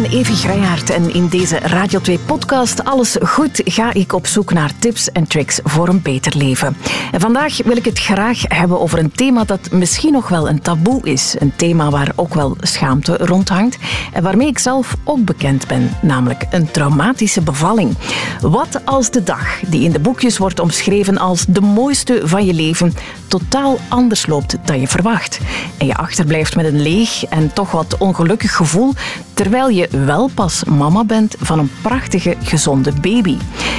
ben Evi en in deze Radio 2 podcast Alles Goed ga ik op zoek naar tips en tricks voor een beter leven. En vandaag wil ik het graag hebben over een thema dat misschien nog wel een taboe is. Een thema waar ook wel schaamte rondhangt en waarmee ik zelf ook bekend ben, namelijk een traumatische bevalling. Wat als de dag die in de boekjes wordt omschreven als de mooiste van je leven totaal anders loopt dan je verwacht en je achterblijft met een leeg en toch wat ongelukkig gevoel terwijl je wel pas mama bent van een prachtige, gezonde baby.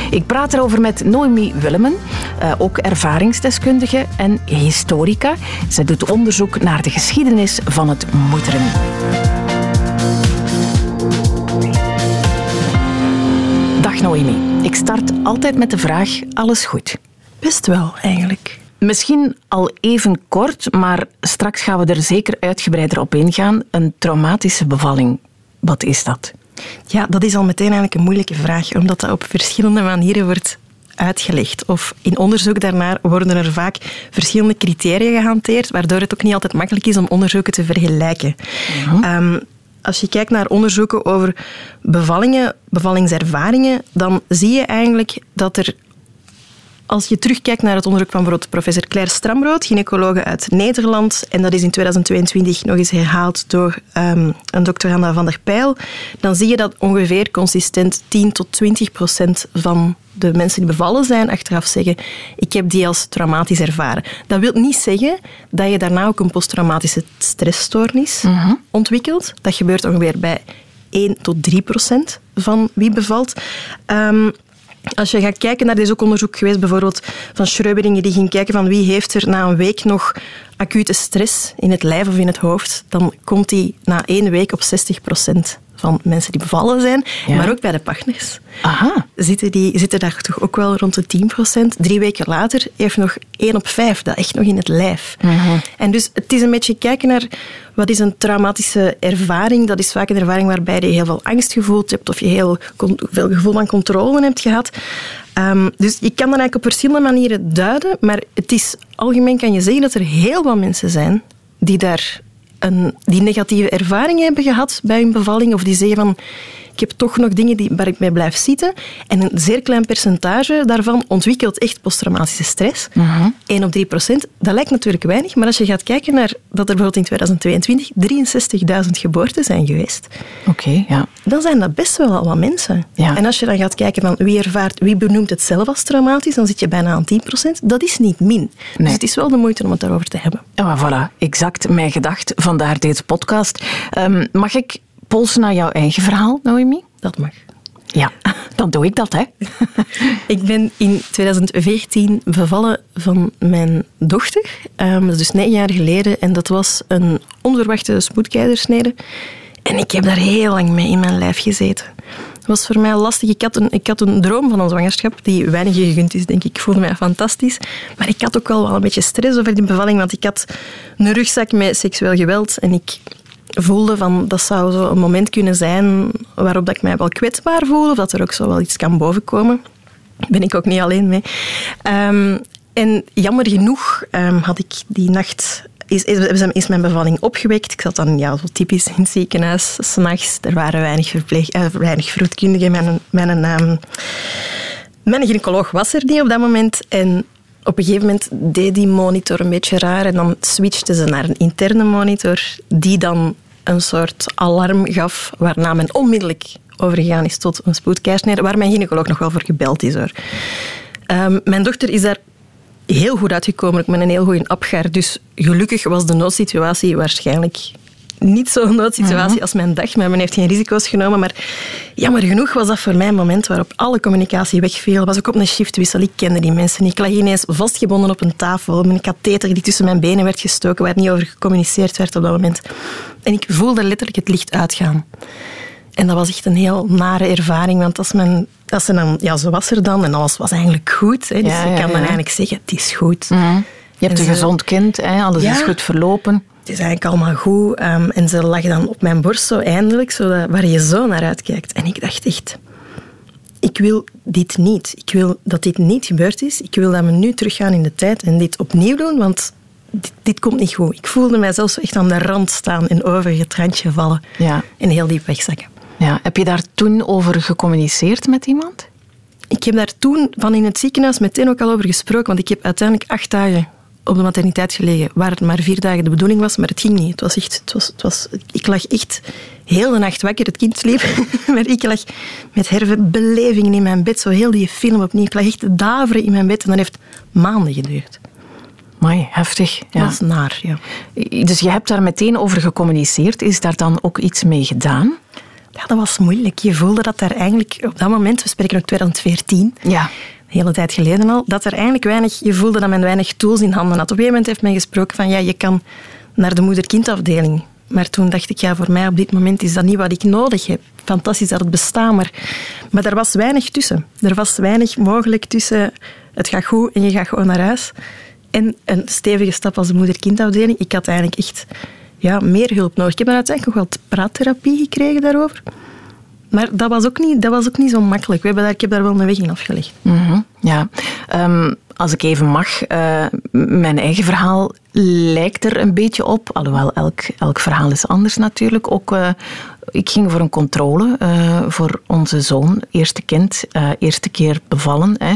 Ik praat erover met Noemi Willemen, eh, ook ervaringsdeskundige en historica. Zij doet onderzoek naar de geschiedenis van het moederen. Dag Noemi. Ik start altijd met de vraag: alles goed? Best wel, eigenlijk. Misschien al even kort, maar straks gaan we er zeker uitgebreider op ingaan. Een traumatische bevalling, wat is dat? Ja, dat is al meteen eigenlijk een moeilijke vraag, omdat dat op verschillende manieren wordt uitgelegd. Of in onderzoek daarnaar worden er vaak verschillende criteria gehanteerd, waardoor het ook niet altijd makkelijk is om onderzoeken te vergelijken. Um, als je kijkt naar onderzoeken over bevallingen, bevallingservaringen, dan zie je eigenlijk dat er als je terugkijkt naar het onderzoek van professor Claire Stramrood, gynaecologe uit Nederland, en dat is in 2022 nog eens herhaald door um, een dokter Hanna van der Pijl, dan zie je dat ongeveer consistent 10 tot 20 procent van de mensen die bevallen zijn achteraf zeggen ik heb die als traumatisch ervaren. Dat wil niet zeggen dat je daarna ook een posttraumatische stressstoornis uh ontwikkelt. Dat gebeurt ongeveer bij 1 tot 3 procent van wie bevalt. Um, als je gaat kijken naar, er is ook onderzoek geweest bijvoorbeeld van Schröberingen, die ging kijken van wie heeft er na een week nog acute stress in het lijf of in het hoofd, dan komt die na één week op 60 procent van mensen die bevallen zijn, maar ook bij de partners. Aha. Zitten, die, zitten daar toch ook wel rond de 10 procent. Drie weken later heeft nog 1 op 5 dat echt nog in het lijf. Uh En dus het is een beetje kijken naar wat is een traumatische ervaring. Dat is vaak een ervaring waarbij je heel veel angst gevoeld hebt of je heel veel gevoel van controle hebt gehad. Um, dus je kan dat eigenlijk op verschillende manieren duiden, maar het is algemeen kan je zeggen dat er heel wat mensen zijn die daar een, die negatieve ervaring hebben gehad bij hun bevalling of die zeggen van ik heb toch nog dingen die, waar ik mee blijf zitten. En een zeer klein percentage daarvan ontwikkelt echt posttraumatische stress. Uh -huh. 1 op 3 procent. Dat lijkt natuurlijk weinig, maar als je gaat kijken naar dat er bijvoorbeeld in 2022 63.000 geboorten zijn geweest. Oké, ja. Dan zijn dat best wel al wat mensen. Ja. En als je dan gaat kijken van wie ervaart, wie benoemt het zelf als traumatisch, dan zit je bijna aan 10 procent. Dat is niet min. Nee. Dus het is wel de moeite om het daarover te hebben. Ja, voilà. Exact mijn gedacht. Vandaar deze podcast. Um, mag ik polsen naar jouw eigen verhaal, Noemi? Dat mag. Ja, dan doe ik dat, hè. ik ben in 2014 bevallen van mijn dochter. Um, dat is dus negen jaar geleden. En dat was een onverwachte spoedkeizersnede. En ik heb daar heel lang mee in mijn lijf gezeten. Het was voor mij lastig. Ik had, een, ik had een droom van een zwangerschap die weinig gegund is, denk ik. Ik voelde mij fantastisch. Maar ik had ook wel, wel een beetje stress over die bevalling, want ik had een rugzak met seksueel geweld en ik voelde van dat zou zo een moment kunnen zijn waarop dat ik mij wel kwetsbaar voel of dat er ook zo wel iets kan bovenkomen. Daar ben ik ook niet alleen mee. Um, en jammer genoeg um, had ik die nacht is, is, mijn bevalling opgewekt. Ik zat dan ja, zo typisch in het ziekenhuis, s'nachts. Er waren weinig, verpleeg, uh, weinig vroedkundigen. Mijn, mijn, um, mijn gynaecoloog was er niet op dat moment. En op een gegeven moment deed die monitor een beetje raar. En dan switchte ze naar een interne monitor, die dan een soort alarm gaf, waarna men onmiddellijk overgegaan is tot een spoedkeizersnede, waar mijn gynaecoloog nog wel voor gebeld is. Hoor. Um, mijn dochter is daar heel goed uitgekomen, met een heel goede apgaar. Dus gelukkig was de noodsituatie waarschijnlijk niet zo'n noodsituatie uh -huh. als mijn dag. Men heeft geen risico's genomen. Maar jammer genoeg was dat voor mij een moment waarop alle communicatie wegviel. was ook op een shiftwissel. Ik kende die mensen. Ik lag ineens vastgebonden op een tafel. Een katheter die tussen mijn benen werd gestoken, waar niet over gecommuniceerd werd op dat moment. En ik voelde letterlijk het licht uitgaan. En dat was echt een heel nare ervaring, want als men, als ze dan, ja, zo was er dan en alles was eigenlijk goed. Hè, dus ja, ja, je kan dan eigenlijk zeggen, het is goed. Mm -hmm. Je hebt en een ze, gezond kind, hè, alles is goed verlopen. Het is eigenlijk allemaal goed. Um, en ze lag dan op mijn borst zo eindelijk, zo dat, waar je zo naar uitkijkt. En ik dacht echt, ik wil dit niet. Ik wil dat dit niet gebeurd is. Ik wil dat we nu teruggaan in de tijd en dit opnieuw doen, want dit, dit, komt niet goed. Ik voelde mij zelfs echt aan de rand staan en over het randje vallen. Ja. En heel diep wegzakken. Ja. Heb je daar toen over gecommuniceerd met iemand? Ik heb daar toen van in het ziekenhuis meteen ook al over gesproken, want ik heb uiteindelijk acht dagen op de materniteit gelegen, waar het maar vier dagen de bedoeling was, maar het ging niet. Het was echt, het was, het was, ik lag echt heel de nacht wakker, het kind sliep, maar ik lag met belevingen in mijn bed, zo heel die film opnieuw. Ik lag echt te daveren in mijn bed en dat heeft maanden geduurd. Mooi, heftig. Ja. Dat is naar, ja. Dus je hebt daar meteen over gecommuniceerd. Is daar dan ook iets mee gedaan? Ja, dat was moeilijk. Je voelde dat daar eigenlijk op dat moment, we spreken ook 2014, ja. Hele tijd geleden al, dat er eigenlijk weinig, je voelde dat men weinig tools in handen had. Op een gegeven moment heeft men gesproken van ja, je kan naar de moeder-kindafdeling. Maar toen dacht ik, ja, voor mij op dit moment is dat niet wat ik nodig heb. Fantastisch dat het bestaat, maar, maar er was weinig tussen. Er was weinig mogelijk tussen het gaat goed en je gaat gewoon naar huis. En een stevige stap als de moeder-kindafdeling. Ik had eigenlijk echt ja, meer hulp nodig. Ik heb dan uiteindelijk nog wat praattherapie gekregen daarover. Maar dat was ook niet, dat was ook niet zo makkelijk. We hebben daar, ik heb daar wel een weg in afgelegd. Mm ja. Ehm, als ik even mag, uh, mijn eigen verhaal lijkt er een beetje op. Alhoewel, elk, elk verhaal is anders natuurlijk. Ook uh, ik ging voor een controle uh, voor onze zoon, eerste kind, uh, eerste keer bevallen. Hè.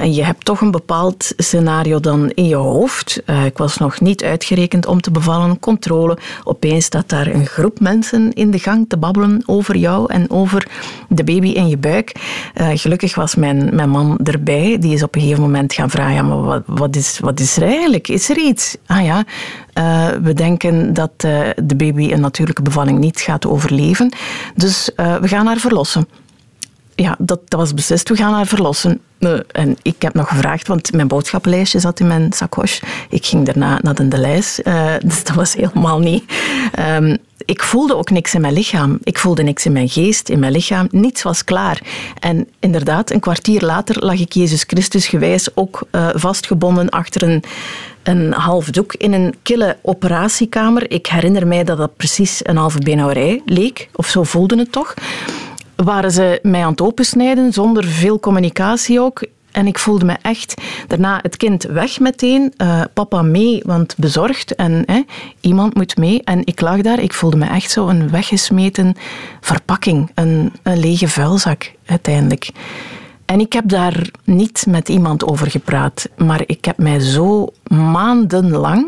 En je hebt toch een bepaald scenario dan in je hoofd. ik was nog niet uitgerekend om te bevallen, controle. Opeens staat daar een groep mensen in de gang te babbelen over jou en over de baby in je buik. gelukkig was mijn, mijn man erbij. Die is op een gegeven moment gaan vragen, maar wat, wat, is, wat is er eigenlijk? Is er iets? Ah ja, uh, we denken dat uh, de baby een natuurlijke bevalling niet gaat overleven. Dus uh, we gaan haar verlossen. Ja, dat, dat, was beslist. We gaan haar verlossen. en ik heb nog gevraagd, want mijn boodschappenlijstje zat in mijn sakos. Ik ging daarna naar de lijst. dus dat was helemaal niet. Um, ik voelde ook niks in mijn lichaam. Ik voelde niks in mijn geest, in mijn lichaam. Niets was klaar. En inderdaad, een kwartier later lag ik Jezus Christus gewijs ook vastgebonden achter een een half doek in een kille operatiekamer. Ik herinner mij dat dat precies een halve beenhouwerij leek, of zo voelde het toch. Waren ze mij aan het opensnijden, zonder veel communicatie ook. En ik voelde me echt daarna het kind weg meteen. Uh, papa mee, want bezorgd. En iemand moet mee. En ik lag daar. Ik voelde me echt zo een weggesmeten verpakking. Een, een lege vuilzak uiteindelijk. En ik heb daar niet met iemand over gepraat, maar ik heb mij zo maandenlang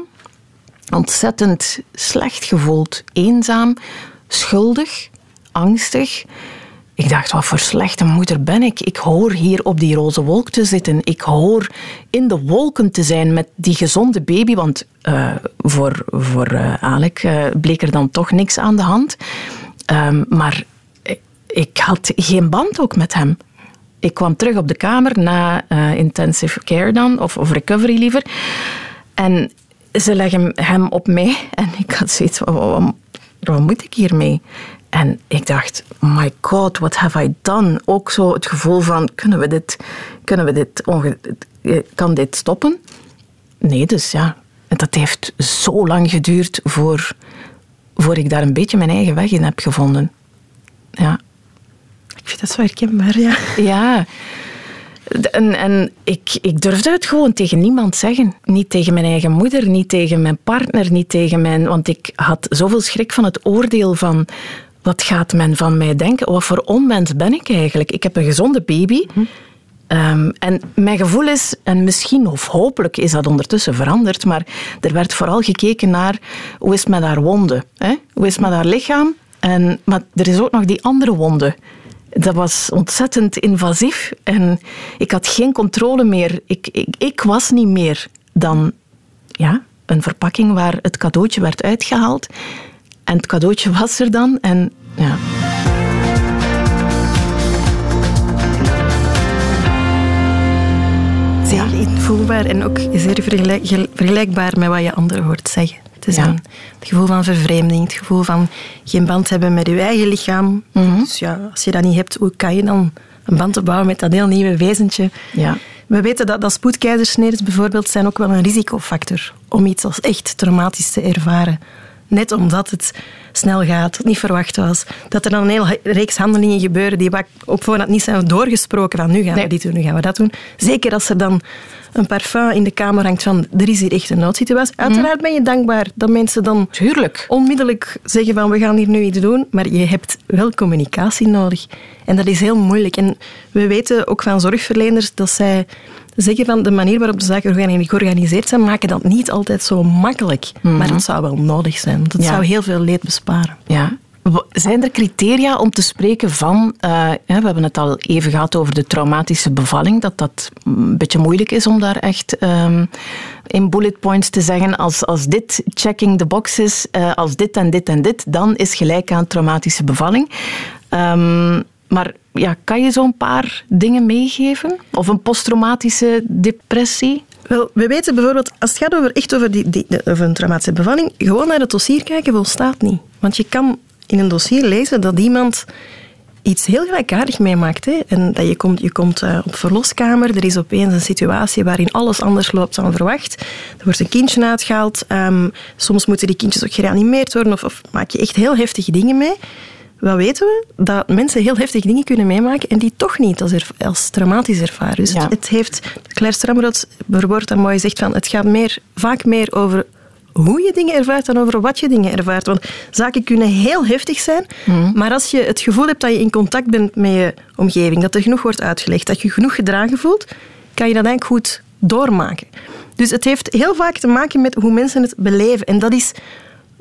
ontzettend slecht gevoeld, eenzaam, schuldig, angstig. Ik dacht, wat voor slechte moeder ben ik? Ik hoor hier op die roze wolk te zitten. Ik hoor in de wolken te zijn met die gezonde baby. Want uh, voor, voor uh, bleek er dan toch niks aan de hand. Um, maar ik had geen band ook met hem. Ik kwam terug op de kamer na uh, intensive care dan, of, of recovery liever. En ze leggen hem op mij en ik had zoiets wat, moet ik hiermee? En ik dacht, my god, what have I done? Ook zo het gevoel van, kunnen we dit, kunnen we dit kan dit stoppen? Nee, dus ja, dat heeft zo lang geduurd voor, voor ik daar een beetje mijn eigen weg in heb gevonden. Ja. Ik vind dat zo herkenbaar, ja. Ja. En, en ik, ik durfde het gewoon tegen niemand zeggen. Niet tegen mijn eigen moeder, niet tegen mijn partner, niet tegen mijn... Want ik had zoveel schrik van het oordeel van... Wat gaat men van mij denken? Wat voor onmens ben ik eigenlijk? Ik heb een gezonde baby. Hm. Um, en mijn gevoel is, en misschien of hopelijk is dat ondertussen veranderd, maar er werd vooral gekeken naar hoe is het met haar wonden? Hè? Hoe is het met haar lichaam? En, maar er is ook nog die andere wonden dat was ontzettend invasief en ik had geen controle meer. Ik, ik, ik was niet meer dan ja, een verpakking waar het cadeautje werd uitgehaald. En het cadeautje was er dan en ja. Zeer invoelbaar en ook zeer vergelijkbaar met wat je anderen hoort zeggen. Het Het gevoel van vervreemding, het gevoel van geen band hebben met je eigen lichaam. Mhm. Dus ja, als je dat niet hebt, hoe kan je dan een band opbouwen met dat heel nieuwe wezentje? Ja. We weten dat, dat spoedkeizersneden bijvoorbeeld zijn ook wel een risicofactor om iets als echt traumatisch te ervaren. Net omdat het snel gaat, niet verwacht was. Dat er dan een hele reeks handelingen gebeuren die op voorhand niet zijn doorgesproken van nu gaan we dit doen, nu gaan we dat doen. Zeker als er dan een parfum in de kamer hangt van er is hier echt een noodsituatie. Mhm. Uiteraard ben je dankbaar dat mensen dan Tuurlijk. onmiddellijk zeggen van we gaan hier nu iets doen, maar je hebt wel communicatie nodig. En dat is heel moeilijk. En we weten ook van zorgverleners dat zij zeggen van de manier waarop de zaken georganiseerd zijn, maken dat niet altijd zo makkelijk. Maar dat mhm. zou wel nodig zijn. Dat zou heel veel leed besparen. Ja. Zijn er criteria om te spreken van, uh, we hebben het al even gehad over de traumatische bevalling, dat dat een beetje moeilijk is om daar echt um, in bullet points te zeggen, als, als dit checking the box is, uh, als dit en dit en dit, dan is gelijk aan traumatische bevalling. Um, maar ja, kan je zo'n paar dingen meegeven? Of een posttraumatische depressie? Wel, we weten bijvoorbeeld, als het gaat over, echt over, die, die, een traumatische bevalling, gewoon naar het dossier kijken volstaat niet. Want je kan in een dossier lezen dat iemand iets heel gelijkaardig meemaakt. Hè? En dat je komt, je komt uh, op verloskamer, er is opeens een situatie waarin alles anders loopt dan verwacht. Er wordt een kindje uitgehaald, um, soms moeten die kindjes ook gereanimeerd worden of, of maak je echt heel heftige dingen mee wat weten we? Dat mensen heel heftige dingen kunnen meemaken en die toch niet als, als traumatisch ervaren. Dus het, heeft, Claire Stramrood verwoordt dat mooi, zegt van het gaat meer, vaak meer over hoe je dingen ervaart dan over wat je dingen ervaart. Want zaken kunnen heel heftig zijn, mhm. maar als je het gevoel hebt dat je in contact bent met je omgeving, dat er genoeg wordt uitgelegd, dat je genoeg gedragen voelt, kan je dat eigenlijk goed doormaken. Dus het heeft heel vaak te maken met hoe mensen het beleven. En dat is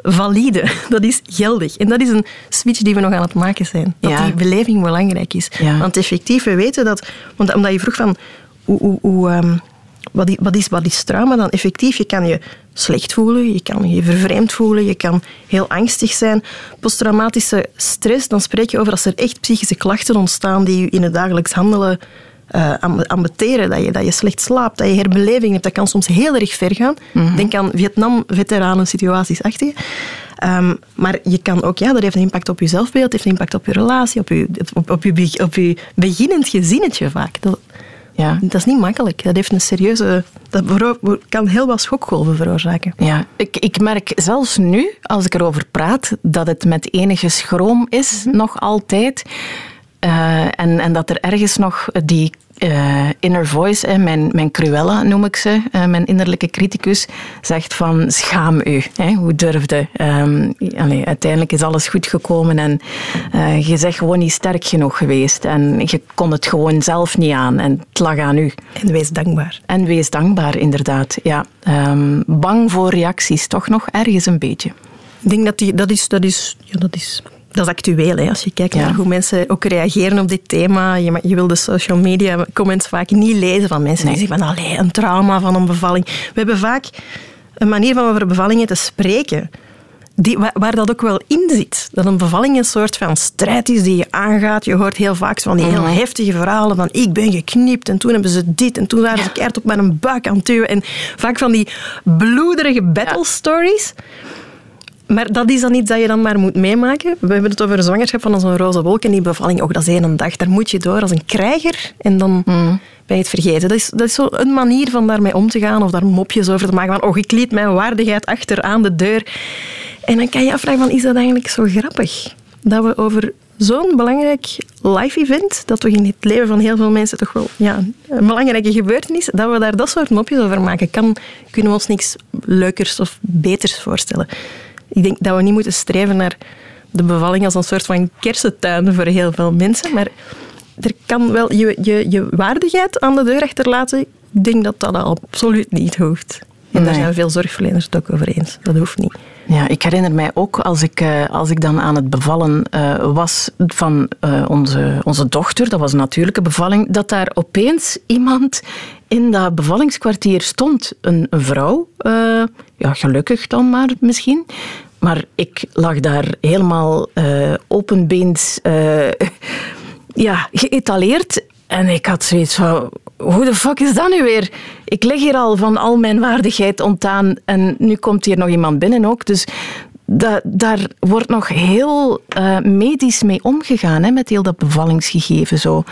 valide, dat is geldig. En dat is een switch die we nog aan het maken zijn. Dat die beleving belangrijk is. Want effectief, we weten dat... Omdat je vroeg van... Hoe, hoe, hoe um, wat, is, wat, is, wat is trauma dan? Effectief, je kan je slecht voelen, je kan je vervreemd voelen, je kan heel angstig zijn. Posttraumatische stress, dan spreek je over als er echt psychische klachten ontstaan die je in het dagelijks handelen uh, ambeteren, dat je, dat je slecht slaapt, dat je herbeleving hebt. Dat kan soms heel erg ver gaan. Mhm. Denk aan Vietnam-veteranen situaties achter je. Ehm, maar je kan ook, ja, dat heeft een impact op je zelfbeeld, heeft een impact op je relatie, op je, op, op je, op je beginnend gezinnetje vaak. Dat, ja. dat is niet makkelijk. Dat heeft een serieuze... Dat kan heel wat schokgolven veroorzaken. Ja, ik, ik merk zelfs nu, als ik erover praat, dat het met enige schroom is, mhm. nog altijd. Uh, en, en dat er ergens nog die uh, inner voice, mijn, mijn Cruella noem ik ze, uh, mijn innerlijke criticus, zegt van schaam u. Hè, hoe durfde? Um, allee, uiteindelijk is alles goed gekomen en je bent gewoon niet sterk genoeg geweest en je kon het gewoon zelf niet aan en het lag aan u. En wees dankbaar. En wees dankbaar, inderdaad. Ja. Um, bang voor reacties, toch nog ergens een beetje. Ik denk dat die, dat is, dat is, ja, dat is dat is actueel. Hè? Als je kijkt naar hoe mensen ook reageren op dit thema. Je, je wil de social media comments vaak niet lezen van mensen die zeggen van allee, een trauma van een bevalling. We hebben vaak een manier van over bevallingen te spreken. Die, waar, dat ook wel in zit. Dat een bevalling een soort van strijd is die je aangaat. Je hoort heel vaak van die heel mhm. heftige verhalen van ik ben geknipt en toen hebben ze dit en toen waren ze keert op mijn buik aan het duwen. En vaak van die bloederige battle stories. Maar dat is dan iets dat je dan maar moet meemaken. We hebben het over zwangerschap van zo'n roze wolk en die bevalling. Oh, dat is één dag. Daar moet je door als een krijger en dan mm. ben je het vergeten. Dat is, dat is zo een manier van daarmee om te gaan of daar mopjes over te maken. Van, oh, ik liet mijn waardigheid achter aan de deur. En dan kan je afvragen, van, is dat eigenlijk zo grappig? Dat we over zo'n belangrijk live event, dat toch in het leven van heel veel mensen toch wel ja, een belangrijke gebeurtenis, dat we daar dat soort mopjes over maken, kan, kunnen we ons niks leukers of beters voorstellen ik denk dat we niet moeten streven naar de bevalling als een soort van kersentuin voor heel veel mensen. Maar er kan wel je, je, je waardigheid aan de deur achterlaten. Ik denk dat dat absoluut niet hoeft. En daar zijn veel zorgverleners het ook over eens. Dat hoeft niet. Ja, ik herinner mij ook als ik, eh, als ik dan aan het bevallen uh, was van uh, onze, onze dochter, dat was een natuurlijke bevalling, dat daar opeens iemand in dat bevallingskwartier stond. Een, een vrouw, ja, gelukkig dan maar misschien, maar ik lag daar helemaal openbeens ja, geëtaleerd. En ik had zoiets van, hoe de fuck is dat nu weer? Ik lig hier al van al mijn waardigheid ontdaan en nu komt hier nog iemand binnen ook. Dus da daar wordt nog heel uh, medisch mee omgegaan, hè, met heel dat bevallingsgegeven. Zo.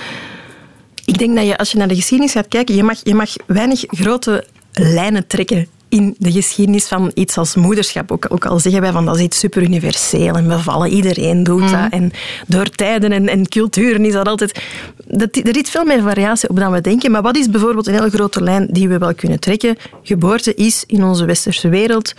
Ik denk dat je, als je naar de geschiedenis gaat kijken, je mag, je mag weinig grote lijnen trekken in de geschiedenis van iets als moederschap. Ook, ook al zeggen wij van dat is iets super universeel en bevallen, iedereen doet dat. Mhm. En door tijden en, en culturen is dat altijd... Dat, er is veel meer variatie op dan we denken. Maar wat is bijvoorbeeld een hele grote lijn die we wel kunnen trekken? Geboorte is in onze westerse wereld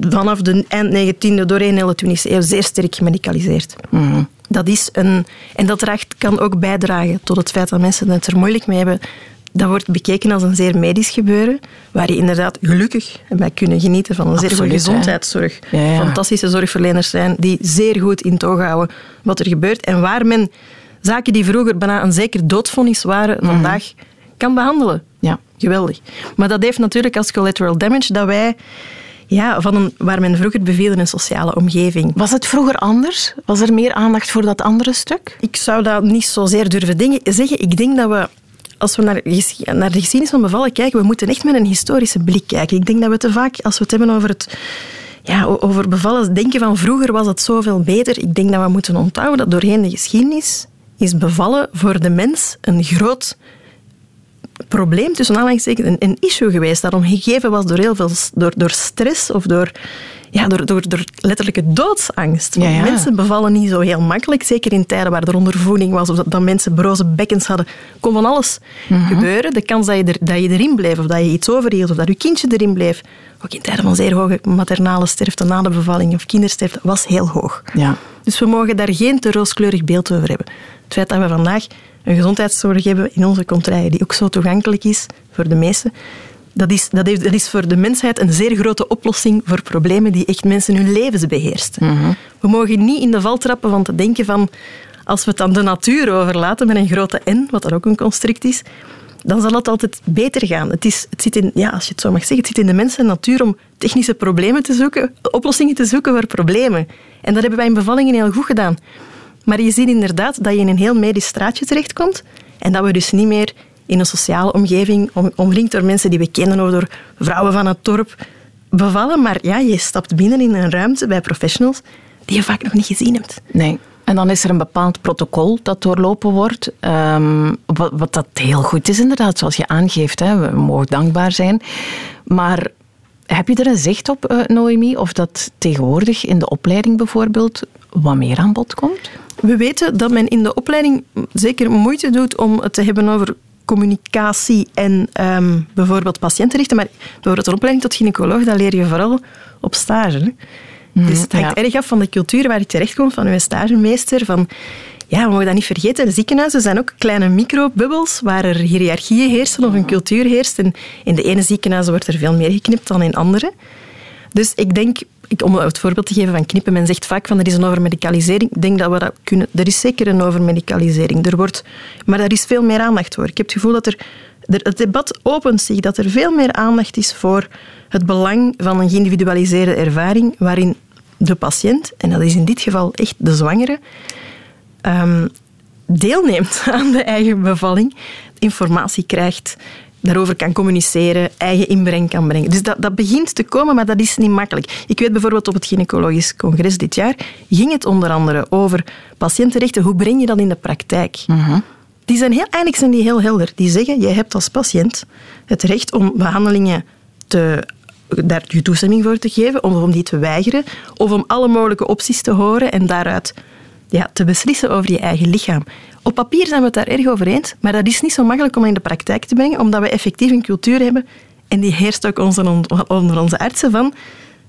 vanaf de eind 19e doorheen hele 20e eeuw zeer sterk gemedicaliseerd. Mhm. Dat is een, en dat draagt, kan ook bijdragen tot het feit dat mensen het er moeilijk mee hebben. Dat wordt bekeken als een zeer medisch gebeuren, waar je inderdaad gelukkig bij kunnen genieten van een zeer goede gezondheidszorg. Fantastische zorgverleners zijn die zeer goed in toog houden wat er gebeurt en waar men zaken die vroeger bijna een zeker doodvonnis waren, mhm. vandaag kan behandelen. Ja. Geweldig. Maar dat heeft natuurlijk als collateral damage dat wij ja, van een, waar men vroeger beviel in een sociale omgeving. Was het vroeger anders? Was er meer aandacht voor dat andere stuk? Ik zou dat niet zozeer durven zeggen. Ik denk dat we als we naar, naar de geschiedenis van bevallen kijken, we moeten echt met een historische blik kijken. Ik denk dat we te vaak, als we het hebben over het ja, over bevallen, denken van vroeger was het zoveel beter. Ik denk dat we moeten onthouden dat doorheen de geschiedenis is bevallen voor de mens een groot probleem, tussen aanhalingstekens, een, een issue geweest dat omgegeven was door heel veel door, door stress of door, ja, door, door, door letterlijke doodsangst. Mensen bevallen niet zo heel makkelijk, zeker in tijden waar er ondervoeding was of dat, mensen broze bekkens hadden, kon van alles mhm. gebeuren. De kans dat je, er, dat je erin bleef of dat je iets overhield of dat je kindje erin bleef, ook in tijden van zeer hoge maternale sterfte na de bevalling of kindersterfte, was heel hoog. Ja. Dus we mogen daar geen te rooskleurig beeld over hebben. Het feit dat we vandaag een gezondheidszorg hebben in onze contraien die ook zo toegankelijk is voor de meesten, dat is, dat, heeft, dat is voor de mensheid een zeer grote oplossing voor problemen die echt mensen hun levens beheerst. Mhm. We mogen niet in de val trappen van te denken van als we het aan de natuur overlaten met een grote N, wat dan ook een construct is, dan zal het altijd beter gaan. Het, is, het zit in, ja, als je het zo mag zeggen, het zit in de mens en natuur om technische problemen te zoeken, oplossingen te zoeken voor problemen. En dat hebben wij in bevallingen heel goed gedaan. Maar je ziet inderdaad dat je in een heel medisch straatje terechtkomt en dat we dus niet meer in een sociale omgeving, omringd door mensen die we kennen of door vrouwen van het dorp, bevallen. Maar ja, je stapt binnen in een ruimte bij professionals die je vaak nog niet gezien hebt. Nee. En dan is er een bepaald protocol dat doorlopen wordt. Ehm, wat, wat, dat heel goed is, inderdaad, zoals je aangeeft. Hè. We mogen dankbaar zijn. Maar heb je er een zicht op, uh, Noemi, of dat tegenwoordig in de opleiding bijvoorbeeld wat meer aan bod komt? We weten dat men in de opleiding zeker moeite doet om het te hebben over communicatie en um, bijvoorbeeld patiëntenrichten. Maar bijvoorbeeld een opleiding tot gynaecoloog, dat leer je vooral op stage. Mhm, dus het hangt erg af van de cultuur waar je terechtkomt, van uw stagemeester, van ja, we mogen dat niet vergeten. De ziekenhuizen zijn ook kleine microbubbels waar er hiërarchieën heersen of een cultuur heerst. En in de ene ziekenhuizen wordt er veel meer geknipt dan in andere. Dus ik denk, om het voorbeeld te geven van knippen, men zegt vaak van er is een overmedicalisering. Ik denk dat we dat kunnen. Er is zeker een overmedicalisering. Er wordt, maar er is veel meer aandacht voor. Ik heb het gevoel dat er, het debat opent zich, dat er veel meer aandacht is voor het belang van een geïndividualiseerde ervaring waarin de patiënt, en dat is in dit geval echt de zwangere, um, deelneemt aan de eigen bevalling, informatie krijgt, daarover kan communiceren, eigen inbreng kan brengen. Dus dat, dat begint te komen, maar dat is niet makkelijk. Ik weet bijvoorbeeld op het gynaecologisch congres dit jaar ging het onder andere over patiëntenrechten. Hoe breng je dat in de praktijk? Mhm. Die zijn heel, eigenlijk zijn die heel helder. Die zeggen, jij hebt als patiënt het recht om behandelingen te daar je toestemming voor te geven, of om die te weigeren, of om alle mogelijke opties te horen en daaruit ja, te beslissen over je eigen lichaam. Op papier zijn we het daar erg over eens, maar dat is niet zo makkelijk om in de praktijk te brengen, omdat we effectief een cultuur hebben, en die heerst ook onder onze artsen van,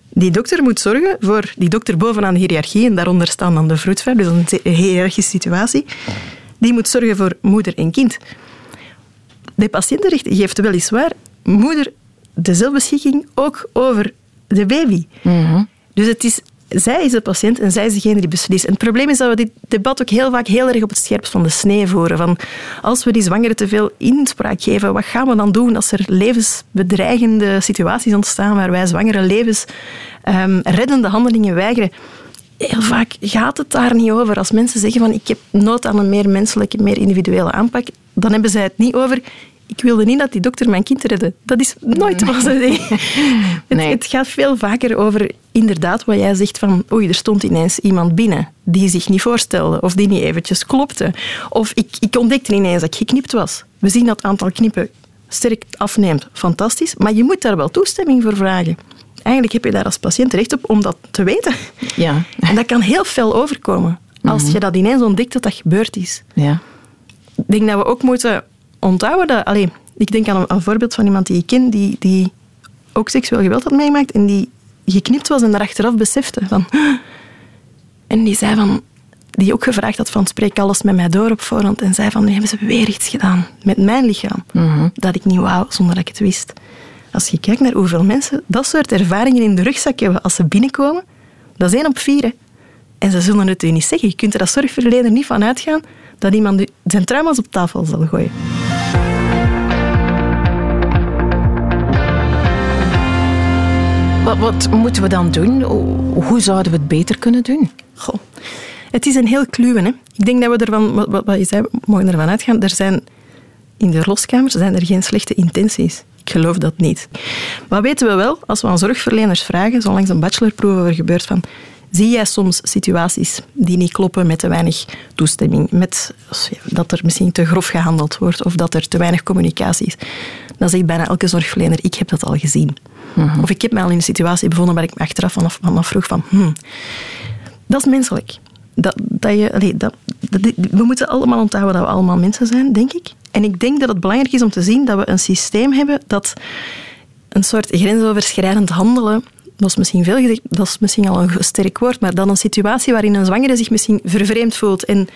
die dokter moet zorgen voor die dokter bovenaan de hiërarchie, en daaronder staan dan de vroedvrouw, dus een hiërarchische situatie, die moet zorgen voor moeder en kind. De patiëntenrecht geeft weliswaar moeder de zelfbeschikking ook over de baby. Mhm. Dus het is zij is de patiënt en zij is degene die beslist. Het probleem is dat we dit debat ook heel vaak heel erg op het scherpst van de snee voeren. Van als we die zwangeren te veel inspraak geven, wat gaan we dan doen als er levensbedreigende situaties ontstaan waar wij zwangere levens um, reddende handelingen weigeren? Heel vaak gaat het daar niet over. Als mensen zeggen van ik heb nood aan een meer menselijke, meer individuele aanpak, dan hebben zij het niet over ik wilde niet dat die dokter mijn kind redde. Dat is nooit wat zeggen. Nee. Het, gaat veel vaker over inderdaad wat jij zegt van oei, er stond ineens iemand binnen die zich niet voorstelde of die niet eventjes klopte. Of ik, ik ontdekte ineens dat ik geknipt was. We zien dat aantal knippen sterk afneemt, fantastisch. Maar je moet daar wel toestemming voor vragen. Eigenlijk heb je daar als patiënt recht op om dat te weten. Ja. En dat kan heel fel overkomen. Als Mhm. je dat ineens ontdekt dat dat gebeurd is. Ja. Ik denk dat we ook moeten onthouden dat... Allee, ik denk aan een, een voorbeeld van iemand die ik ken, die, die ook seksueel geweld had meegemaakt en die geknipt was en daar achteraf besefte van... En die zei van... Die ook gevraagd had van, spreek alles met mij door op voorhand. En zei van, nu hebben ze weer iets gedaan met mijn lichaam. Dat ik niet wou, zonder dat ik het wist. Als je kijkt naar hoeveel mensen dat soort ervaringen in de rugzak hebben als ze binnenkomen, dat is één op vier. hè. En ze zullen het u niet zeggen. Je kunt er als zorgverlener niet van uitgaan dat iemand zijn trauma's op tafel zal gooien. Wat, wat moeten we dan doen? Hoe- zouden we het beter kunnen doen? Goh. Het is een heel kluwen. Hè? Ik denk dat we ervan, wat, wat- je zei, mogen ervan uitgaan. Er zijn in de loskamers zijn er geen slechte intenties. Ik geloof dat niet. Wat weten we wel, als we aan zorgverleners vragen, zo langs een bachelorproef over gebeurt van, zie jij soms situaties die niet kloppen met te weinig toestemming, met dat er misschien te grof gehandeld wordt of dat er te weinig communicatie is? Dan zegt bijna elke zorgverlener, ik heb dat al gezien. Of ik heb mij al in een situatie bevonden waar ik me achteraf vanaf, van afvroeg van, hmm, dat is menselijk. Dat, dat je, allee, dat, dat- we moeten allemaal onthouden dat we allemaal mensen zijn, denk ik. En ik denk dat het belangrijk is om te zien dat we een systeem hebben dat een soort grensoverschrijdend handelen, dat is misschien veel gezegd, dat is misschien al een sterk woord, maar dan een situatie waarin een zwangere zich misschien vervreemd voelt en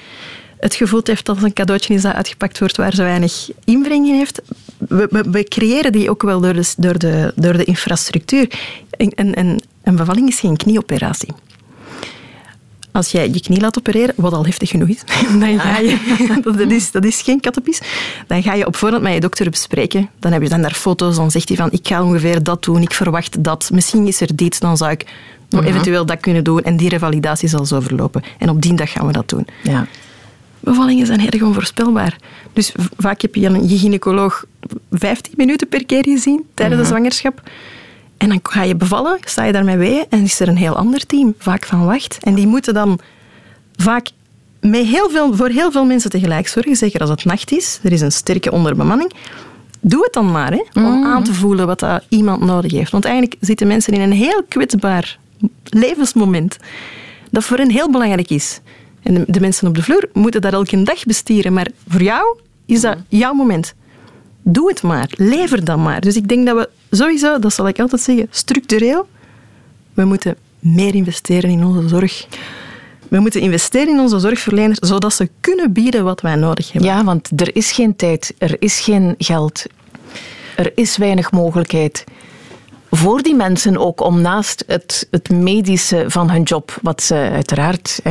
het gevoel heeft dat een cadeautje is dat uitgepakt wordt waar ze weinig inbreng in heeft. We, creëren die ook wel door de, door de, door de infrastructuur. En een bevalling is geen knieoperatie. Als jij je knie laat opereren, wat al heftig genoeg is, dan ga je, dat, is, dat is geen kattenpis, dan ga je op voorhand met je dokter bespreken. Dan heb je dan daar foto's, dan zegt hij van ik ga ongeveer dat doen, ik verwacht dat, misschien is er dit, dan zou ik nog eventueel dat kunnen doen en die revalidatie zal zo verlopen. En op die dag gaan we dat doen. Ja. Bevallingen zijn erg onvoorspelbaar. Dus vaak heb je een gynaecoloog 15 minuten per keer gezien tijdens de zwangerschap. En dan ga je bevallen, sta je daarmee weeën en is er een heel ander team, vaak van wacht. En die moeten dan vaak met heel veel, voor heel veel mensen tegelijk zorgen, zeker als het nacht is. Er is een sterke onderbemanning. Doe het dan maar, hè, om aan te voelen wat dat iemand nodig heeft. Want eigenlijk zitten mensen in een heel kwetsbaar levensmoment dat voor hen heel belangrijk is. En de, de mensen op de vloer moeten dat elke dag bestieren, maar voor jou is dat jouw moment. Doe het maar, lever dan maar. Dus ik denk dat we sowieso, dat zal ik altijd zeggen, structureel, we moeten meer investeren in onze zorg. We moeten investeren in onze zorgverleners, zodat ze kunnen bieden wat wij nodig hebben. ja, want er is geen tijd, er is geen geld, er is weinig mogelijkheid. Voor die mensen ook om naast het, het medische van hun job, wat ze uiteraard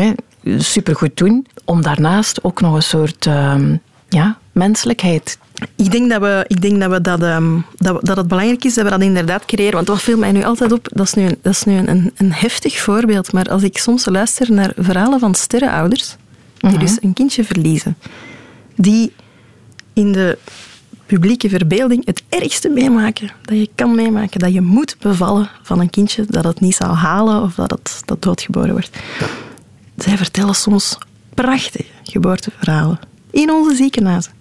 supergoed doen, om daarnaast ook nog een soort ehm, ja, menselijkheid. Ik denk dat, we, ik denk dat, we dat, ehm, dat, dat het belangrijk is dat we dat inderdaad creëren. Want wat viel mij nu altijd op, dat is nu, een, dat is nu een, een heftig voorbeeld, maar als ik soms luister naar verhalen van sterrenouders, die dus een kindje verliezen, die in de publieke verbeelding het ergste meemaken dat je kan meemaken, dat je moet bevallen van een kindje dat het niet zal halen of dat het dat doodgeboren wordt. Zij vertellen soms prachtige geboorteverhalen in onze ziekenhuizen.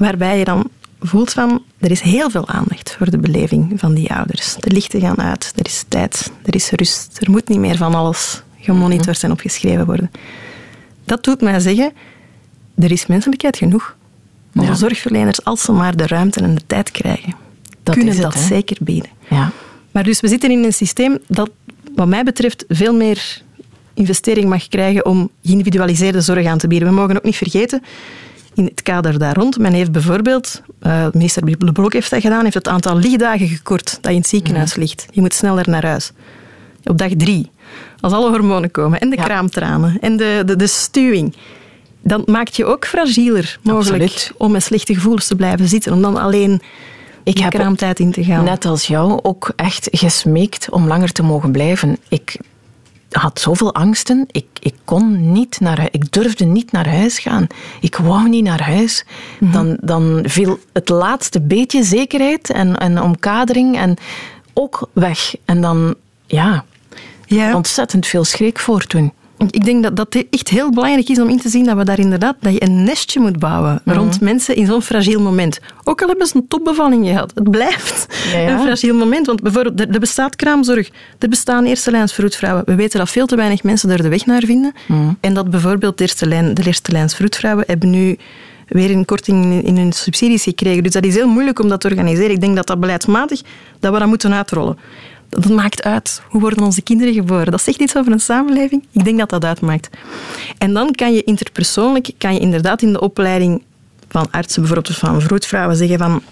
Waarbij je dan voelt van, er is heel veel aandacht voor de beleving van die ouders. De lichten gaan uit, er is tijd, er is rust. Er moet niet meer van alles gemonitord en opgeschreven worden. Dat doet mij zeggen, er is menselijkheid genoeg. Onze Ja. zorgverleners, als ze maar de ruimte en de tijd krijgen, Dat kunnen het, dat zeker bieden. Ja. Maar dus we zitten in een systeem dat, wat mij betreft, veel meer investering mag krijgen om geïndividualiseerde zorg aan te bieden. We mogen ook niet vergeten, in het kader daar rond, men heeft bijvoorbeeld, eh, minister De Blok heeft dat gedaan, heeft het aantal lichtdagen gekort dat je in het ziekenhuis ligt. Je moet sneller naar huis. Op dag drie, als alle hormonen komen en de Ja. kraamtranen en de, de, de stuwing, dan maakt je ook fragieler mogelijk Absoluut. om met slechte gevoelens te blijven zitten, om dan alleen Ik heb kraamtijd in te gaan. Net als jou ook echt gesmeekt om langer te mogen blijven. Ik had zoveel angsten. Ik, ik kon niet naar huis. Ik durfde niet naar huis gaan. Ik wou niet naar huis. Dan, dan viel het laatste beetje zekerheid en, en omkadering en ook weg. En dan, ja, Ja. ontzettend veel schrik voor toen. Ik denk dat dat echt heel belangrijk is om in te zien dat we daar inderdaad dat je een nestje moet bouwen Mhm. rond mensen in zo'n fragiel moment. Ook al hebben ze een topbevalling gehad, het blijft Ja, ja. een fragiel moment. Want bijvoorbeeld, er, bestaat kraamzorg, er bestaan eerste lijns vroedvrouwen. We weten dat veel te weinig mensen daar de weg naar vinden. Mhm. En dat bijvoorbeeld de eerste, lijn, de eerste lijns vroedvrouwen hebben nu weer een korting in, in hun subsidies gekregen. Dus dat is heel moeilijk om dat te organiseren. Ik denk dat dat beleidsmatig dat we dat moeten uitrollen. Dat maakt uit. Hoe worden onze kinderen geboren? Dat zegt iets over een samenleving. Ik denk dat dat uitmaakt. En dan kan je interpersoonlijk, kan je inderdaad in de opleiding van artsen, bijvoorbeeld van vroedvrouwen, zeggen van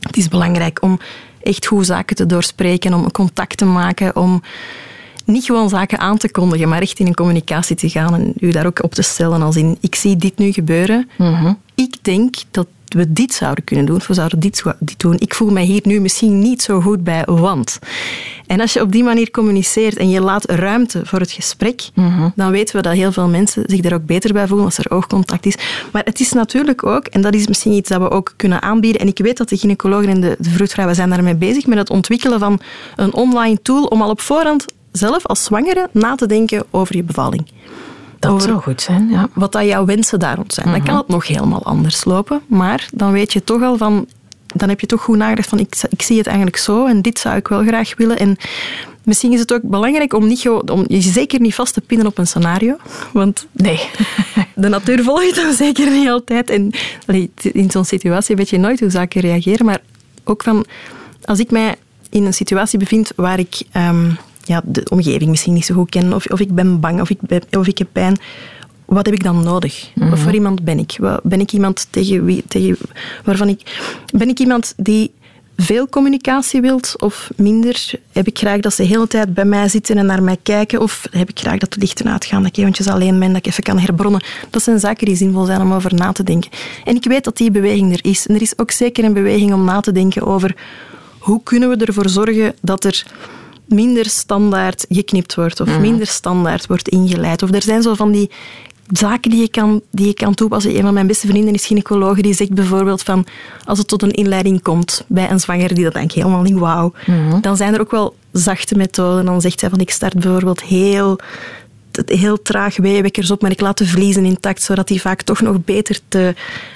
het is belangrijk om echt goed zaken te doorspreken, om contact te maken, om niet gewoon zaken aan te kondigen, maar echt in een communicatie te gaan en u daar ook op te stellen als in ik zie dit nu gebeuren. Ik denk dat we dit zouden kunnen doen, of we zouden dit, doen. Ik voel mij hier nu misschien niet zo goed bij, want. En als je op die manier communiceert en je laat ruimte voor het gesprek, dan weten we dat heel veel mensen zich daar ook beter bij voelen als er oogcontact is. Maar het is natuurlijk ook, en dat is misschien iets dat we ook kunnen aanbieden, en ik weet dat de gynaecologen en de, de vroedvrouwen zijn daarmee bezig, met het ontwikkelen van een online tool om al op voorhand zelf als zwangere na te denken over je bevalling. Dat Over- zou goed zijn, ja. wat dat jouw wensen daar rond zijn. Dan kan het nog helemaal anders lopen, maar dan weet je toch al van, dan heb je toch goed nagedacht van ik, ik zie het eigenlijk zo en dit zou ik wel graag willen. En misschien is het ook belangrijk om, niet, om je zeker niet vast te pinnen op een scenario, want Nee. de natuur volgt dan zeker niet altijd. En in zo'n situatie weet je nooit hoe zaken reageren. Maar ook van, als ik mij in een situatie bevind waar ik ehm, ja, de omgeving misschien niet zo goed ken, of, of ik ben bang, of ik, ben, of ik heb pijn, wat heb ik dan nodig? Wat voor iemand ben ik? Ben ik iemand tegen wie, tegen, waarvan ik... Ben ik iemand die veel communicatie wilt of minder? Heb ik graag dat ze de hele tijd bij mij zitten en naar mij kijken? Of heb ik graag dat de lichten uitgaan, dat ik eventjes alleen ben, dat ik even kan herbronnen? Dat zijn zaken die zinvol zijn om over na te denken. En ik weet dat die beweging er is. En er is ook zeker een beweging om na te denken over hoe kunnen we ervoor zorgen dat er minder standaard geknipt wordt of minder standaard wordt ingeleid. Of er zijn zo van die zaken die je kan, die je kan toepassen. Een van mijn beste vrienden is gynaecoloog. Die zegt bijvoorbeeld van als het tot een inleiding komt bij een zwanger die dat eigenlijk helemaal niet wauw, dan zijn er ook wel zachte methoden. Dan zegt zij van ik start bijvoorbeeld heel heel traag weewekkers op, maar ik laat de vliezen intact, zodat die vaak toch nog beter te,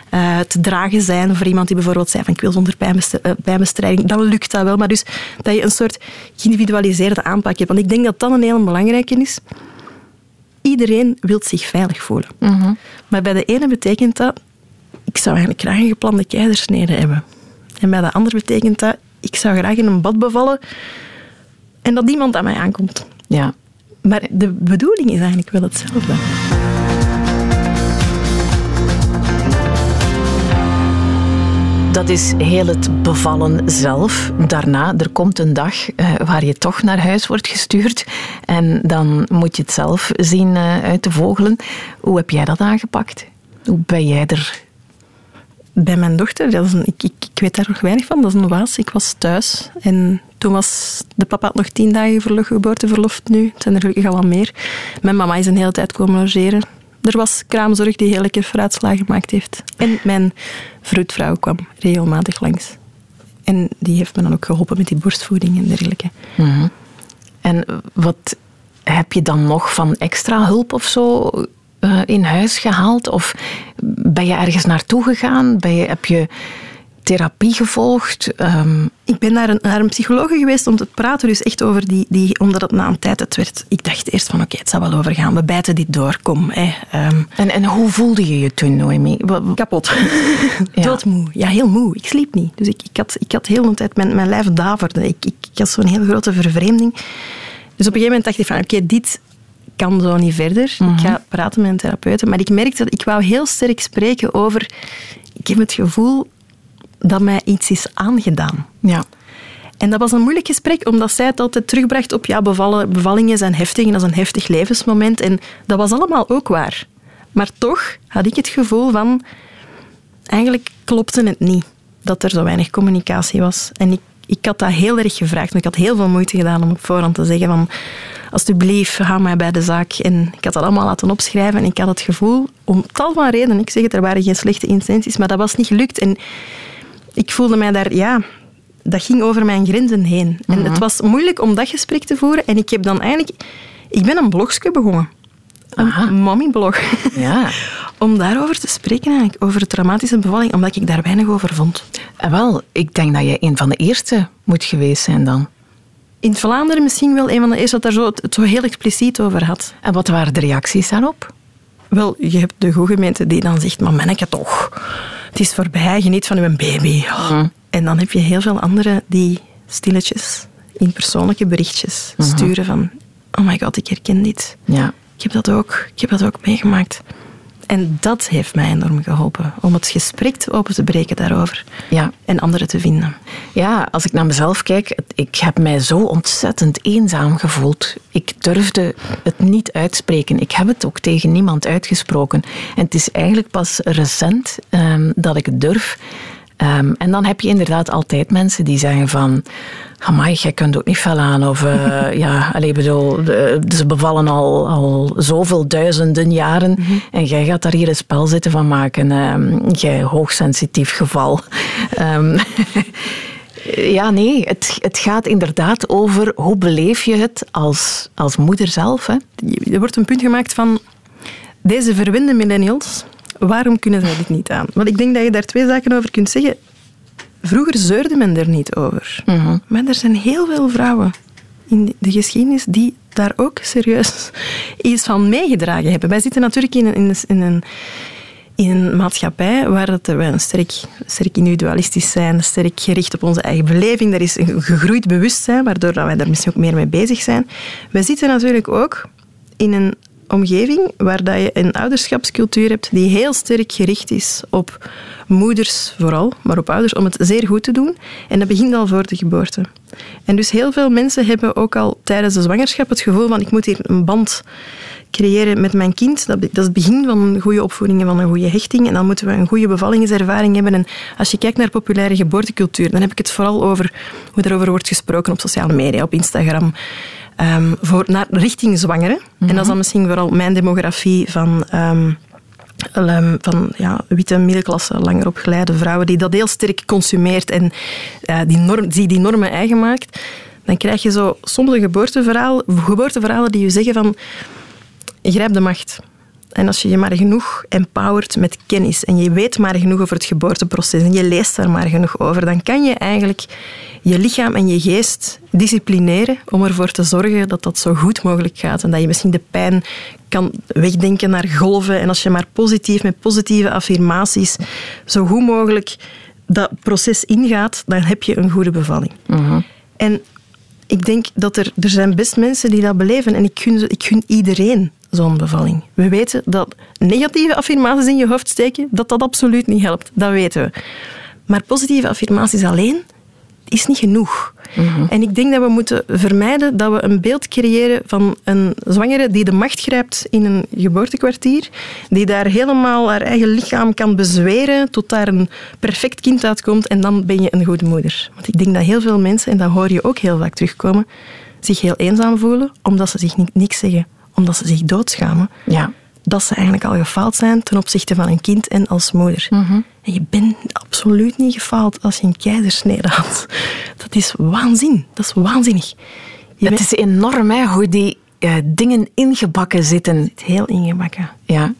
eh, te dragen zijn. Voor iemand die bijvoorbeeld zei van ik wil zonder pijnbest- eh, pijnbestrijding, dan lukt dat wel. Maar dus dat je een soort geïndividualiseerde aanpak hebt. Want ik denk dat dat een heel belangrijke is. Iedereen wil zich veilig voelen. Maar bij de ene betekent dat, ik zou eigenlijk graag een geplande keizersnede hebben. En bij de andere betekent dat, ik zou graag in een bad bevallen en dat niemand aan mij aankomt. Ja. Maar de bedoeling is eigenlijk wel hetzelfde. Dat is heel het bevallen zelf. Daarna, er komt een dag eh, waar je toch naar huis wordt gestuurd. En dan moet je het zelf zien eh, uit te vogelen. Hoe heb jij dat aangepakt? Hoe ben jij er? Bij mijn dochter, dat is een, ik, ik, ik weet daar nog weinig van, dat is een waas. Ik was thuis en toen was de papa had nog tien dagen verlof, geboorteverlof nu. Het zijn er gelukkig al wat meer. Mijn mama is een hele tijd komen logeren. Er was kraamzorg die heel lekker fruitslag gemaakt heeft. En mijn vroedvrouw kwam regelmatig langs. En die heeft me dan ook geholpen met die borstvoeding en dergelijke. En wat heb je dan nog van extra hulp of zo eh, in huis gehaald? Of ben je ergens naartoe gegaan? Ben je, heb je therapie gevolgd? Ehm, Ik ben naar een, naar een psycholoog geweest om te praten, dus echt over die, die omdat het na een tijd het werd. Ik dacht eerst van oké, het zal wel overgaan, we bijten dit door, kom. Hè. Ehm, en, en hoe voelde je je toen, Noemi? Kapot. Ja. Doodmoe. Ja, heel moe. Ik sliep niet. Dus ik, ik, had, ik had heel de tijd, mijn, mijn lijf daverde. Ik, ik, ik had zo'n heel grote vervreemding. Dus op een gegeven moment dacht ik van oké, dit kan zo niet verder. Ik ga praten met een therapeut. Maar ik merkte dat ik wou heel sterk spreken over... Ik heb het gevoel dat mij iets is aangedaan. Ja. En dat was een moeilijk gesprek, omdat zij het altijd terugbracht op ja, bevallen, bevallingen zijn heftig en dat is een heftig levensmoment. En dat was allemaal ook waar. Maar toch had ik het gevoel van... Eigenlijk klopte het niet dat er zo weinig communicatie was. En ik, ik had dat heel erg gevraagd. Ik had heel veel moeite gedaan om op voorhand te zeggen van... Alsjeblieft, hou mij bij de zaak. En ik had dat allemaal laten opschrijven. En ik had het gevoel, om tal van redenen... Ik zeg het, er waren geen slechte intenties, maar dat was niet gelukt. En ik voelde mij daar, ja, dat ging over mijn grenzen heen. En het was moeilijk om dat gesprek te voeren. En ik heb dan eigenlijk, ik ben een blogje begonnen. een mommyblog. Ja. Om daarover te spreken eigenlijk, over de traumatische bevalling, omdat ik daar weinig over vond. En wel, ik denk dat je een van de eerste moet geweest zijn dan. In Vlaanderen misschien wel een van de eerste dat daar zo, het zo heel expliciet over had. En wat waren de reacties daarop? Wel, je hebt de goede gemeente die dan zegt, maar manneke toch, het is voorbij, geniet van uw baby. Mhm. En dan heb je heel veel anderen die stilletjes in persoonlijke berichtjes Mhm. sturen van, oh my god, ik herken dit. Ja. Ik heb dat ook, ik heb dat ook meegemaakt. En dat heeft mij enorm geholpen, om het gesprek te open te breken daarover. Ja. En anderen te vinden. Ja, als ik naar mezelf kijk, ik heb mij zo ontzettend eenzaam gevoeld. Ik durfde het niet uitspreken. Ik heb het ook tegen niemand uitgesproken. En het is eigenlijk pas recent ehm, dat ik het durf. Ehm, en dan heb je inderdaad altijd mensen die zeggen van... Amai, jij kunt ook niet veel aan. Of eh, ja, allee, bedoel, ze bevallen al, al zoveel duizenden jaren. En jij gaat daar hier een spel zitten van maken. Ehm, jij hoogsensitief geval. Ehm, ja, nee, het, het gaat inderdaad over hoe beleef je het als, als moeder zelf. Hè? Er wordt een punt gemaakt van deze verwende millennials, waarom kunnen zij dit niet aan? Want ik denk dat je daar twee zaken over kunt zeggen. Vroeger zeurde men er niet over. Maar er zijn heel veel vrouwen in de geschiedenis die daar ook serieus iets van meegedragen hebben. Wij zitten natuurlijk in een, in een, in een, in een maatschappij waar het, wij sterk, sterk individualistisch zijn, sterk gericht op onze eigen beleving. Er is een gegroeid bewustzijn, waardoor wij daar misschien ook meer mee bezig zijn. Wij zitten natuurlijk ook in een omgeving waar dat je een ouderschapscultuur hebt die heel sterk gericht is op moeders vooral, maar op ouders, om het zeer goed te doen. En dat begint al voor de geboorte. En dus heel veel mensen hebben ook al tijdens de zwangerschap het gevoel van ik moet hier een band creëren met mijn kind. Dat, dat is het begin van een goede opvoeding en van een goede hechting. En dan moeten we een goede bevallingservaring hebben. En als je kijkt naar populaire geboortecultuur, dan heb ik het vooral over hoe erover wordt gesproken op sociale media, op Instagram. ehm, voor, naar, richting zwangeren. En dat is dan misschien vooral mijn demografie van... ehm, ehm, van ja, witte middenklasse, langer opgeleide vrouwen, die dat heel sterk consumeert en eh, die, norm, die die normen eigen maakt, dan krijg je zo soms een geboorteverhaal, geboorteverhalen die je zeggen van grijp de macht. En als je je maar genoeg empowert met kennis en je weet maar genoeg over het geboorteproces en je leest daar maar genoeg over, dan kan je eigenlijk je lichaam en je geest disciplineren om ervoor te zorgen dat dat zo goed mogelijk gaat. En dat je misschien de pijn kan wegdenken naar golven. En als je maar positief, met positieve affirmaties, zo goed mogelijk dat proces ingaat, dan heb je een goede bevalling. En ik denk dat er, er zijn best mensen die dat beleven. En ik gun, ik gun iedereen zo'n bevalling. We weten dat negatieve affirmaties in je hoofd steken, dat dat absoluut niet helpt. Dat weten we. Maar positieve affirmaties alleen is niet genoeg. En ik denk dat we moeten vermijden dat we een beeld creëren van een zwangere die de macht grijpt in een geboortekwartier, die daar helemaal haar eigen lichaam kan bezweren tot daar een perfect kind uitkomt en dan ben je een goede moeder. Want ik denk dat heel veel mensen, en dat hoor je ook heel vaak terugkomen, zich heel eenzaam voelen omdat ze zich niet, niks zeggen, omdat ze zich doodschamen Ja. dat ze eigenlijk al gefaald zijn ten opzichte van een kind en als moeder. En je bent absoluut niet gefaald als je een keizersnede had. Dat is waanzin. Dat is waanzinnig. Je Het is enorm hè, hoe die eh, dingen ingebakken zitten. heel ingebakken. Ja.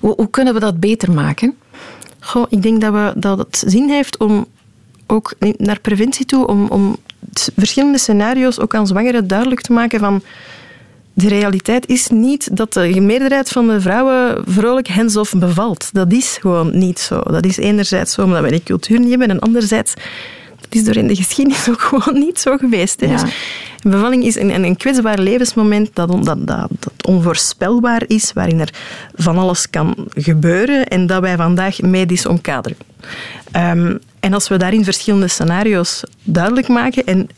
Hoe, hoe kunnen we dat beter maken? Goh, ik denk dat, we, dat het zin heeft om ook naar preventie toe, om, om verschillende scenario's ook aan zwangeren duidelijk te maken van de realiteit is niet dat de meerderheid van de vrouwen vrolijk hands-off bevalt. Dat is gewoon niet zo. Dat is enerzijds zo omdat we die cultuur niet hebben en anderzijds dat is door in de geschiedenis ook gewoon niet zo geweest. Hè. Ja. Dus een bevalling is een, een, kwetsbaar levensmoment dat, on- dat, dat, dat onvoorspelbaar is, waarin er van alles kan gebeuren en dat wij vandaag medisch omkaderen. Ehm, en als we daarin verschillende scenario's duidelijk maken en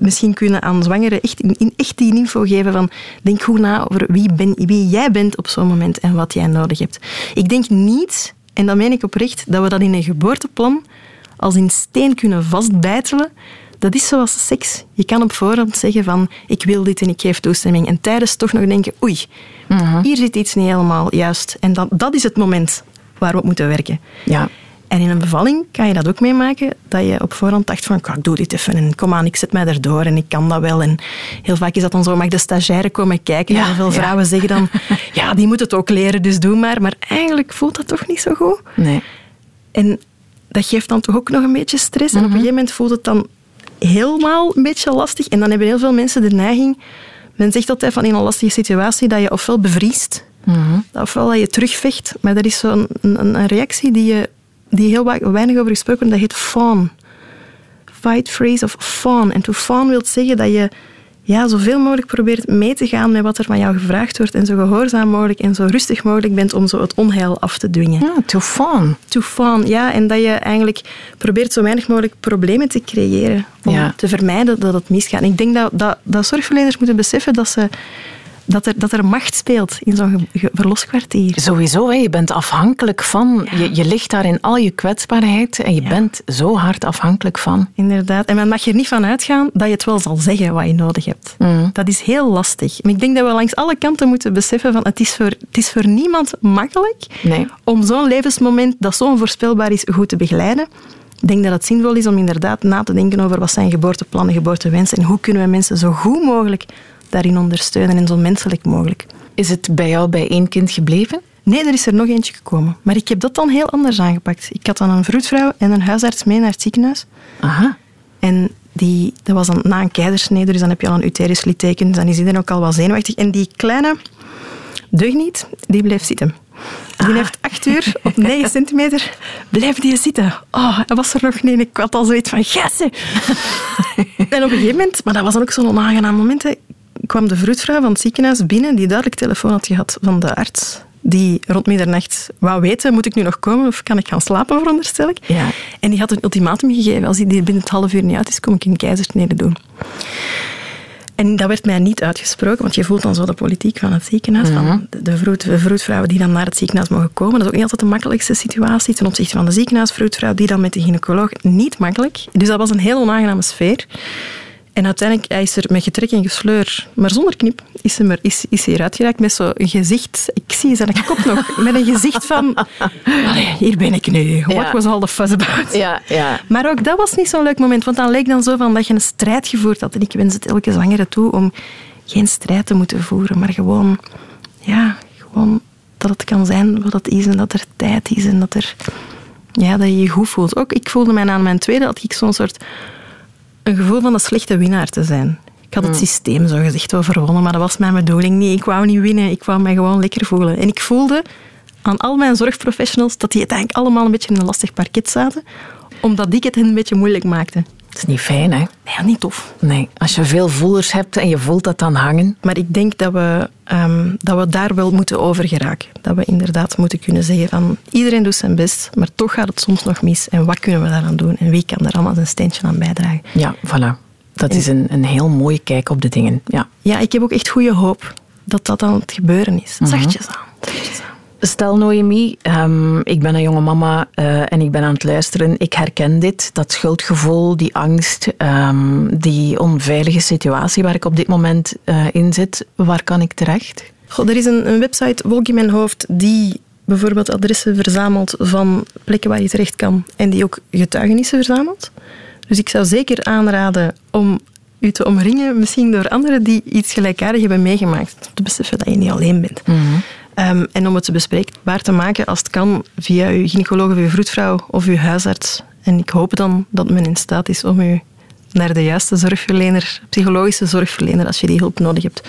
misschien kunnen aan zwangeren echt, in, echt die info geven van denk goed na over wie, ben, wie jij bent op zo'n moment en wat jij nodig hebt. Ik denk niet, en dat meen ik oprecht, dat we dat in een geboorteplan als in steen kunnen vastbijtelen. Dat is zoals seks. Je kan op voorhand zeggen van ik wil dit en ik geef toestemming. En tijdens toch nog denken oei, hier zit iets niet helemaal juist. En dat, dat is het moment waar we op moeten werken. Ja. En in een bevalling kan je dat ook meemaken, dat je op voorhand dacht van, ik doe dit even en kom aan, ik zet mij erdoor en ik kan dat wel. En heel vaak is dat dan zo, mag de stagiaire komen kijken? Ja, en veel vrouwen zeggen dan, ja, die moet het ook leren, dus doe maar. Maar eigenlijk voelt dat toch niet zo goed. Nee. En dat geeft dan toch ook nog een beetje stress. En op een gegeven moment voelt het dan helemaal een beetje lastig. En dan hebben heel veel mensen de neiging... Men zegt altijd van in een lastige situatie dat je ofwel bevriest, ofwel dat je terugvecht. Maar dat is zo'n een, een, reactie die, je, die heel weinig over gesproken wordt. Dat heet fawn. Fight phrase of fawn. En to fawn wil zeggen dat je ja, zoveel mogelijk probeert mee te gaan met wat er van jou gevraagd wordt en zo gehoorzaam mogelijk en zo rustig mogelijk bent om zo het onheil af te dwingen. Ja, to fawn. To fawn, ja. En dat je eigenlijk probeert zo weinig mogelijk problemen te creëren om te vermijden dat het misgaat. En ik denk dat, dat, dat zorgverleners moeten beseffen dat ze dat er, dat er macht speelt in zo'n verloskwartier. Sowieso, hè. je bent afhankelijk van. Je, je ligt daar in al je kwetsbaarheid en je bent zo hard afhankelijk van. Inderdaad. En men mag er niet van uitgaan dat je het wel zal zeggen wat je nodig hebt. Mm. Dat is heel lastig. En ik denk dat we langs alle kanten moeten beseffen van het is voor, het is voor niemand makkelijk nee. om zo'n levensmoment dat zo onvoorspelbaar is goed te begeleiden. Ik denk dat het zinvol is om inderdaad na te denken over wat zijn geboorteplannen, geboortewensen en hoe kunnen we mensen zo goed mogelijk daarin ondersteunen en zo menselijk mogelijk. Is het bij jou bij één kind gebleven? Nee, er is er nog eentje gekomen. Maar ik heb dat dan heel anders aangepakt. Ik had dan een vroedvrouw en een huisarts mee naar het ziekenhuis. Aha. En die, dat was dan na een keizersnede, dus dan heb je al een uterus litteken. Dus dan is iedereen ook al wel zenuwachtig. En die kleine deugniet, die bleef zitten. Die ah. heeft acht uur op negen centimeter blijven die zitten. Oh, hij was er nog niet. Ik had al zoiets van, gassen. en op een gegeven moment, maar dat was dan ook zo'n onaangenaam moment, kwam de vroedvrouw van het ziekenhuis binnen die duidelijk telefoon had gehad van de arts. Die rond middernacht wou weten, moet ik nu nog komen of kan ik gaan slapen, veronderstel ik. Ja. En die had een ultimatum gegeven. Als hij binnen het half uur niet uit is, kom ik in keizersnede doen. En dat werd mij niet uitgesproken, want je voelt dan zo de politiek van het ziekenhuis, van mhm. de, vroed, de vroedvrouwen die dan naar het ziekenhuis mogen komen. Dat is ook niet altijd de makkelijkste situatie ten opzichte van de ziekenhuisvroedvrouw, die dan met de gynaecoloog niet makkelijk. Dus dat was een heel onaangename sfeer. En uiteindelijk hij is er met getrek en gesleur, maar zonder knip, is hij, er, is, is hij eruit geraakt met zo'n gezicht. Ik zie zijn kop nog, met een gezicht van... hier ben ik nu. What was all the fuss about? Ja, ja. Maar ook dat was niet zo'n leuk moment, want dan leek dan zo van dat je een strijd gevoerd had. En ik wens het elke zwangere toe om geen strijd te moeten voeren, maar gewoon... Ja, gewoon dat het kan zijn wat het is en dat er tijd is en dat, er, ja, dat je je goed voelt. Ook ik voelde mij aan mijn tweede, dat ik zo'n soort een gevoel van een slechte winnaar te zijn. Ik had het hmm. systeem zo gezegd overwonnen, maar dat was mijn bedoeling niet. Ik wou niet winnen, ik wou mij gewoon lekker voelen. En ik voelde aan al mijn zorgprofessionals dat die uiteindelijk allemaal een beetje in een lastig parket zaten, omdat ik het hen een beetje moeilijk maakte. Is niet fijn, hè? Nee, niet tof. Nee, als je veel voelers hebt en je voelt dat dan hangen. Maar ik denk dat we, um, dat we daar wel moeten over geraken. Dat we inderdaad moeten kunnen zeggen van iedereen doet zijn best, maar toch gaat het soms nog mis. En wat kunnen we daaraan doen? En wie kan daar allemaal zijn steentje aan bijdragen? Ja, voilà. Dat is een, een heel mooie kijk op de dingen. Ja. ja, ik heb ook echt goede hoop dat dat aan het gebeuren is. Mhm. Zachtjes aan. Zachtjes aan. Stel Noemi, um, ik ben een jonge mama uh, en ik ben aan het luisteren. Ik herken dit, dat schuldgevoel, die angst, um, die onveilige situatie waar ik op dit moment uh, in zit. Waar kan ik terecht? Goh, er is een, een website, Wolk in mijn hoofd, die bijvoorbeeld adressen verzamelt van plekken waar je terecht kan en die ook getuigenissen verzamelt. Dus ik zou zeker aanraden om u te omringen, misschien door anderen die iets gelijkaardigs hebben meegemaakt. Om te beseffen dat je niet alleen bent. Mm -hmm. Um, en om het bespreekbaar te maken, als het kan, via uw gynaecoloog of uw vroedvrouw of uw huisarts. En ik hoop dan dat men in staat is om u naar de juiste zorgverlener, psychologische zorgverlener, als je die hulp nodig hebt,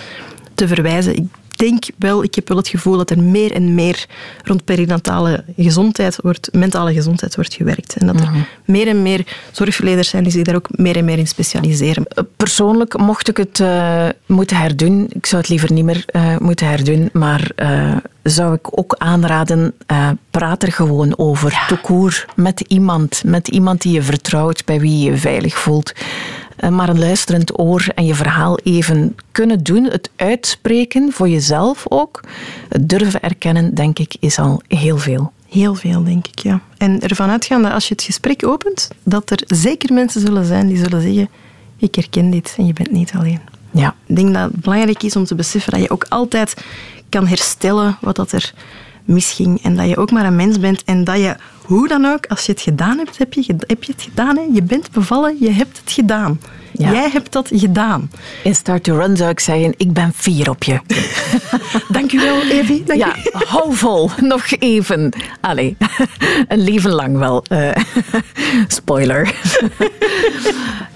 te verwijzen. Denk wel, ik heb wel het gevoel dat er meer en meer rond perinatale gezondheid wordt, mentale gezondheid wordt gewerkt. En dat er mhm. meer en meer zorgverleners zijn die zich daar ook meer en meer in specialiseren. Eh, persoonlijk mocht ik het uh, moeten herdoen, ik zou het liever niet meer uh, moeten herdoen, maar uh, zou ik ook aanraden, praat er gewoon over. Ja. Toekoer met iemand, met iemand die je vertrouwt, bij wie je je veilig voelt. Eh, maar een luisterend oor en je verhaal even kunnen doen. Het uitspreken voor jezelf ook. Het durven erkennen, denk ik, is al heel veel. Heel veel, denk ik, ja. En ervan uitgaan dat als je het gesprek opent, dat er zeker mensen zullen zijn die zullen zeggen ik herken dit en je bent niet alleen. Ja. Ik denk dat het belangrijk is om te beseffen dat je ook altijd kan herstellen wat dat er misging. En dat je ook maar een mens bent en dat je hoe dan ook, als je het gedaan hebt, heb je, heb je het gedaan. Hè? Je bent bevallen, je hebt het gedaan. Jij hebt dat gedaan. In Start to Run zou ik zeggen, ik ben fier op je. Dank u wel, Evie. Dank ja, hou vol. Nog even. Allee, een leven lang wel. Uh, spoiler.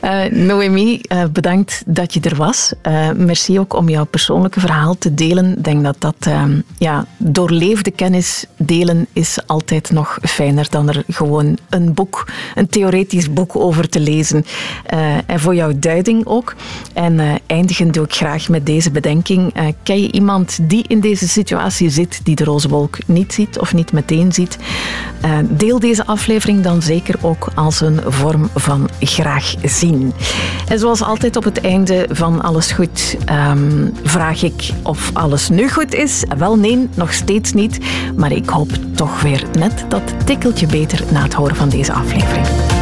Uh, Noemi, uh, bedankt dat je er was. merci ook om jouw persoonlijke verhaal te delen. Ik denk dat dat ehm, ja, doorleefde kennis delen is altijd nog fijner dan er gewoon een boek, een theoretisch boek over te lezen. en voor jou duiding ook. En uh, eindigen doe ik graag met deze bedenking. Uh, ken je iemand die in deze situatie zit, die de roze wolk niet ziet of niet meteen ziet? Uh, deel deze aflevering dan zeker ook als een vorm van graag zien. En zoals altijd op het einde van Alles Goed um, vraag ik of alles nu goed is. Wel nee, nog steeds niet. Maar ik hoop toch weer net dat tikkeltje beter na het horen van deze aflevering.